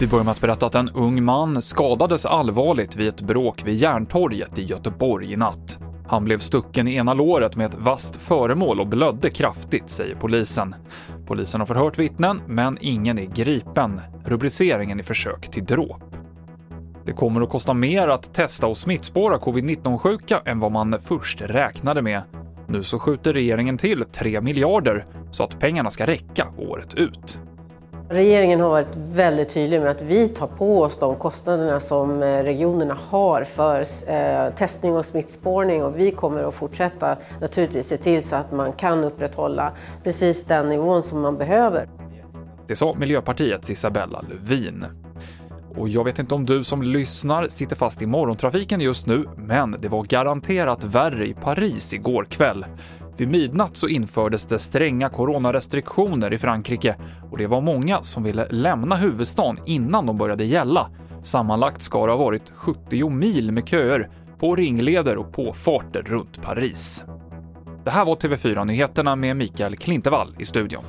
Vi börjar med att berätta att en ung man skadades allvarligt vid ett bråk vid Järntorget i Göteborg i natt. Han blev stucken i ena låret med ett vasst föremål och blödde kraftigt, säger polisen. Polisen har förhört vittnen, men ingen är gripen. Rubriceringen är försök till dråp. Det kommer att kosta mer att testa och smittspåra covid-19-sjuka än vad man först räknade med. Nu så skjuter regeringen till 3 miljarder så att pengarna ska räcka året ut. Regeringen har varit väldigt tydlig med att vi tar på oss de kostnaderna som eh, regionerna har för eh, testning och smittspårning och vi kommer att fortsätta naturligtvis se till så att man kan upprätthålla precis den nivån som man behöver. Det sa Miljöpartiets Isabella Lövin. Och jag vet inte om du som lyssnar sitter fast i morgontrafiken just nu, men det var garanterat värre i Paris igår kväll. Vid midnatt så infördes det stränga coronarestriktioner i Frankrike och det var många som ville lämna huvudstaden innan de började gälla. Sammanlagt ska det ha varit 70 mil med köer på ringleder och påfarter runt Paris. Det här var TV4-nyheterna med Mikael Klintevall i studion.